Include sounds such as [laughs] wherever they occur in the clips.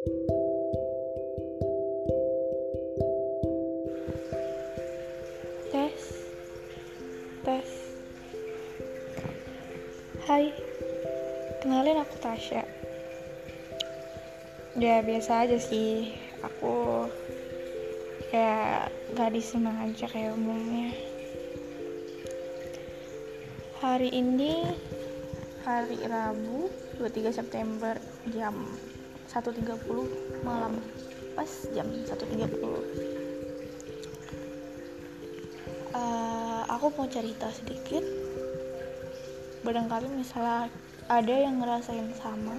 Tes. Tes. Hai. Kenalin aku Tasya. Ya biasa aja sih. Aku kayak gadis aja kayak umumnya. Hari ini hari Rabu 23 September jam 1.30 malam. Pas jam 1.30 uh, aku mau cerita sedikit. Barangkali misalnya ada yang ngerasain sama.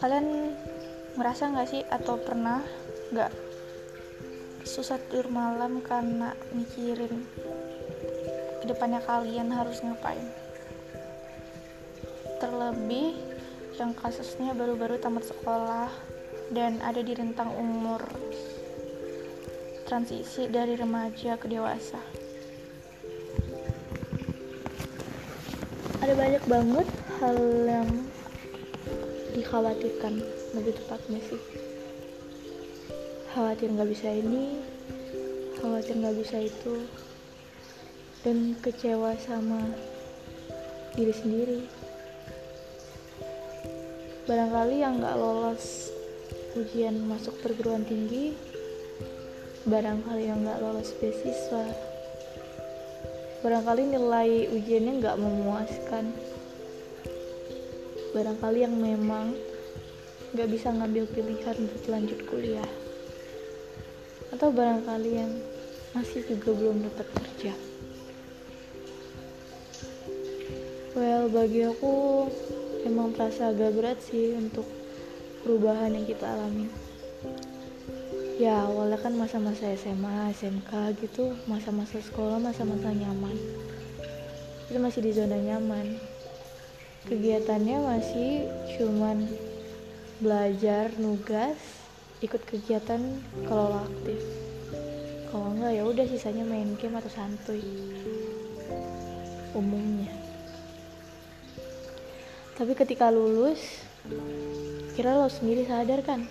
Kalian ngerasa nggak sih atau pernah nggak susah tidur malam karena mikirin ke depannya kalian harus ngapain? Terlebih yang kasusnya baru-baru tamat sekolah dan ada di rentang umur transisi dari remaja ke dewasa. Ada banyak banget hal yang dikhawatirkan lebih tepatnya sih. Khawatir nggak bisa ini, khawatir nggak bisa itu, dan kecewa sama diri sendiri. Barangkali yang nggak lolos ujian masuk perguruan tinggi barangkali yang nggak lolos beasiswa. Barangkali nilai ujiannya nggak memuaskan. Barangkali yang memang nggak bisa ngambil pilihan untuk lanjut kuliah. Atau barangkali yang masih juga belum dapat kerja. Well bagi aku emang terasa agak berat sih untuk perubahan yang kita alami. Ya awalnya kan masa-masa SMA SMK gitu masa-masa sekolah masa-masa nyaman. Itu masih di zona nyaman. Kegiatannya masih cuman belajar nugas ikut kegiatan kalau aktif. Kalau enggak ya udah sisanya main game atau santuy. Umumnya tapi ketika lulus kira lo sendiri sadar kan?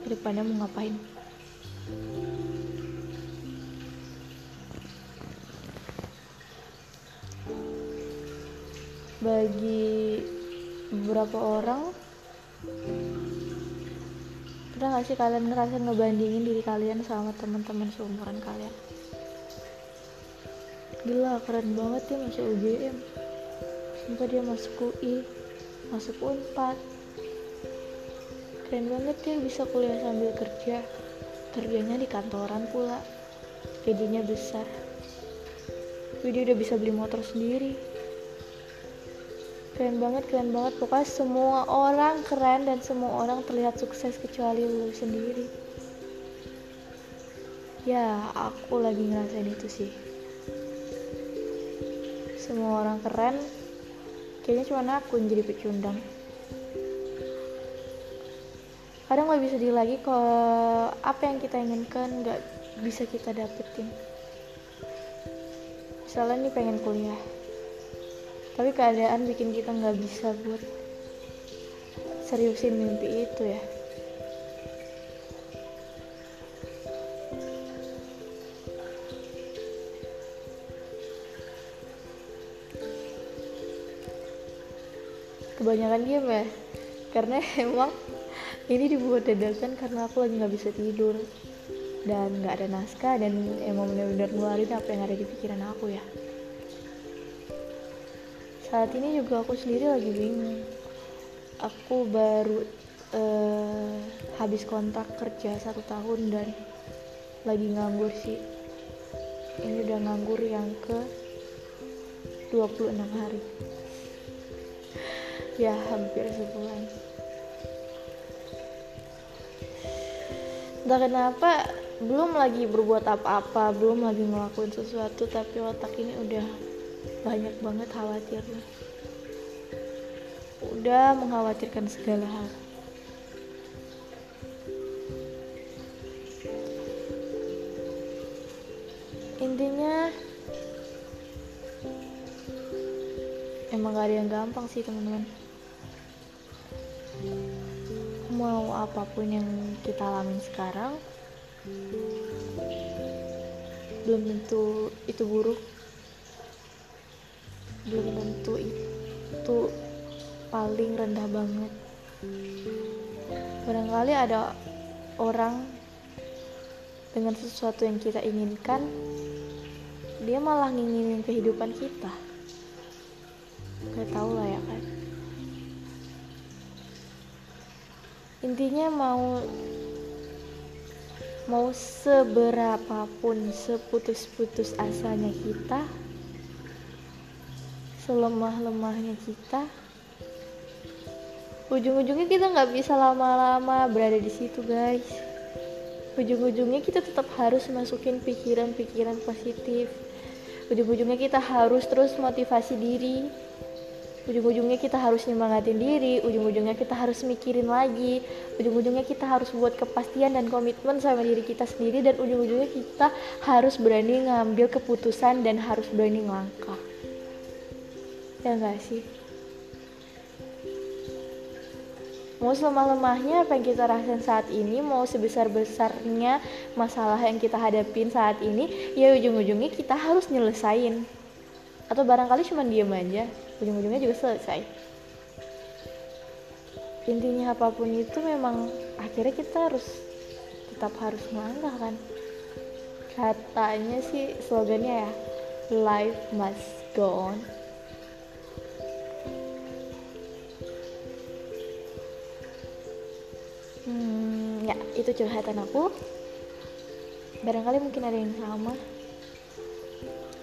Ke depannya mau ngapain? Bagi beberapa orang pernah gak sih kalian ngerasa ngebandingin diri kalian sama teman-teman seumuran kalian? Gila keren banget ya masuk UGM sumpah dia masuk UI masuk UNPAD keren banget ya bisa kuliah sambil kerja. Kerjanya di kantoran pula. Gajinya besar. Widi udah bisa beli motor sendiri. Keren banget keren banget. Pokoknya semua orang keren dan semua orang terlihat sukses kecuali lu sendiri. Ya aku lagi ngerasain itu sih. Semua orang keren kayaknya cuma aku yang jadi pecundang. Kadang lebih sedih lagi kalau apa yang kita inginkan nggak bisa kita dapetin. Misalnya nih pengen kuliah tapi keadaan bikin kita nggak bisa buat seriusin mimpi itu ya kebanyakan dia ya. Karena [laughs] emang ini dibuat dadakan karena aku lagi nggak bisa tidur. Dan nggak ada naskah dan emang benar-benar ngeluarin apa yang ada di pikiran aku ya. Saat ini juga aku sendiri lagi bingung. Aku baru uh, habis kontak kerja satu tahun dan lagi nganggur sih. Ini udah nganggur yang ke 26 hari ya hampir sebulan. Entah kenapa belum lagi berbuat apa-apa belum lagi ngelakuin sesuatu tapi otak ini udah banyak banget khawatirnya. Udah mengkhawatirkan segala hal emang gak ada yang gampang sih teman-teman. Mau apa pun yang kita alami sekarang belum tentu itu buruk. Belum tentu itu paling rendah banget. Barangkali ada orang dengan sesuatu yang kita inginkan dia malah nginginin kehidupan kita gak tau lah ya kan intinya mau mau seberapapun seputus-putus asanya kita selemah-lemahnya kita ujung-ujungnya kita nggak bisa lama-lama berada di situ guys. Ujung-ujungnya kita tetap harus masukin pikiran-pikiran positif. Ujung-ujungnya kita harus terus motivasi diri ujung-ujungnya kita harus nyemangatin diri ujung-ujungnya kita harus mikirin lagi ujung-ujungnya kita harus buat kepastian dan komitmen sama diri kita sendiri dan ujung-ujungnya kita harus berani ngambil keputusan dan harus berani ngelangkah ya enggak sih? Mau selemah-lemahnya apa yang kita rasain saat ini mau sebesar-besarnya masalah yang kita hadapin saat ini ya ujung-ujungnya kita harus nyelesain. Atau barangkali cuma diem aja ujung-ujungnya juga selesai. Intinya apa pun itu memang akhirnya kita harus tetap harus melangkah kan? Katanya sih slogannya ya life must go on. Hmm, ya itu curhatan aku. Barangkali mungkin ada yang sama.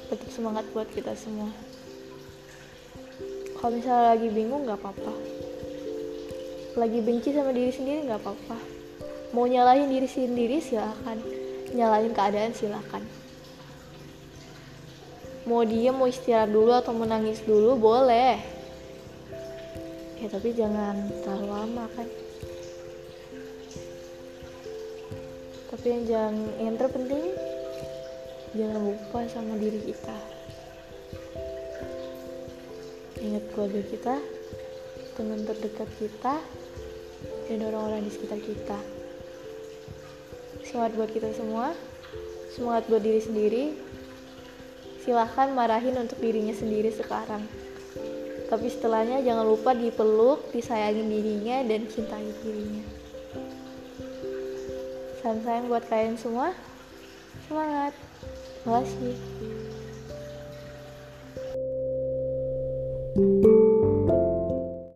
Tetap semangat buat kita semua kalau misalnya lagi bingung nggak apa-apa. Lagi benci sama diri sendiri nggak apa-apa. Mau nyalahin diri sendiri silahkan nyalahin keadaan silahkan mau dia mau istirahat dulu atau menangis dulu boleh. Ya tapi jangan terlalu lama kan? Tapi yang jangan yang terpenting jangan lupa sama diri kita ingat keluarga kita teman terdekat kita dan orang-orang di sekitar kita. Semangat buat kita semua. Semangat buat diri sendiri. Silahkan marahin untuk dirinya sendiri sekarang. Tapi setelahnya jangan lupa dipeluk disayangin dirinya dan cintai dirinya. Salam sayang buat kalian semua. Semangat. Terima kasih thank you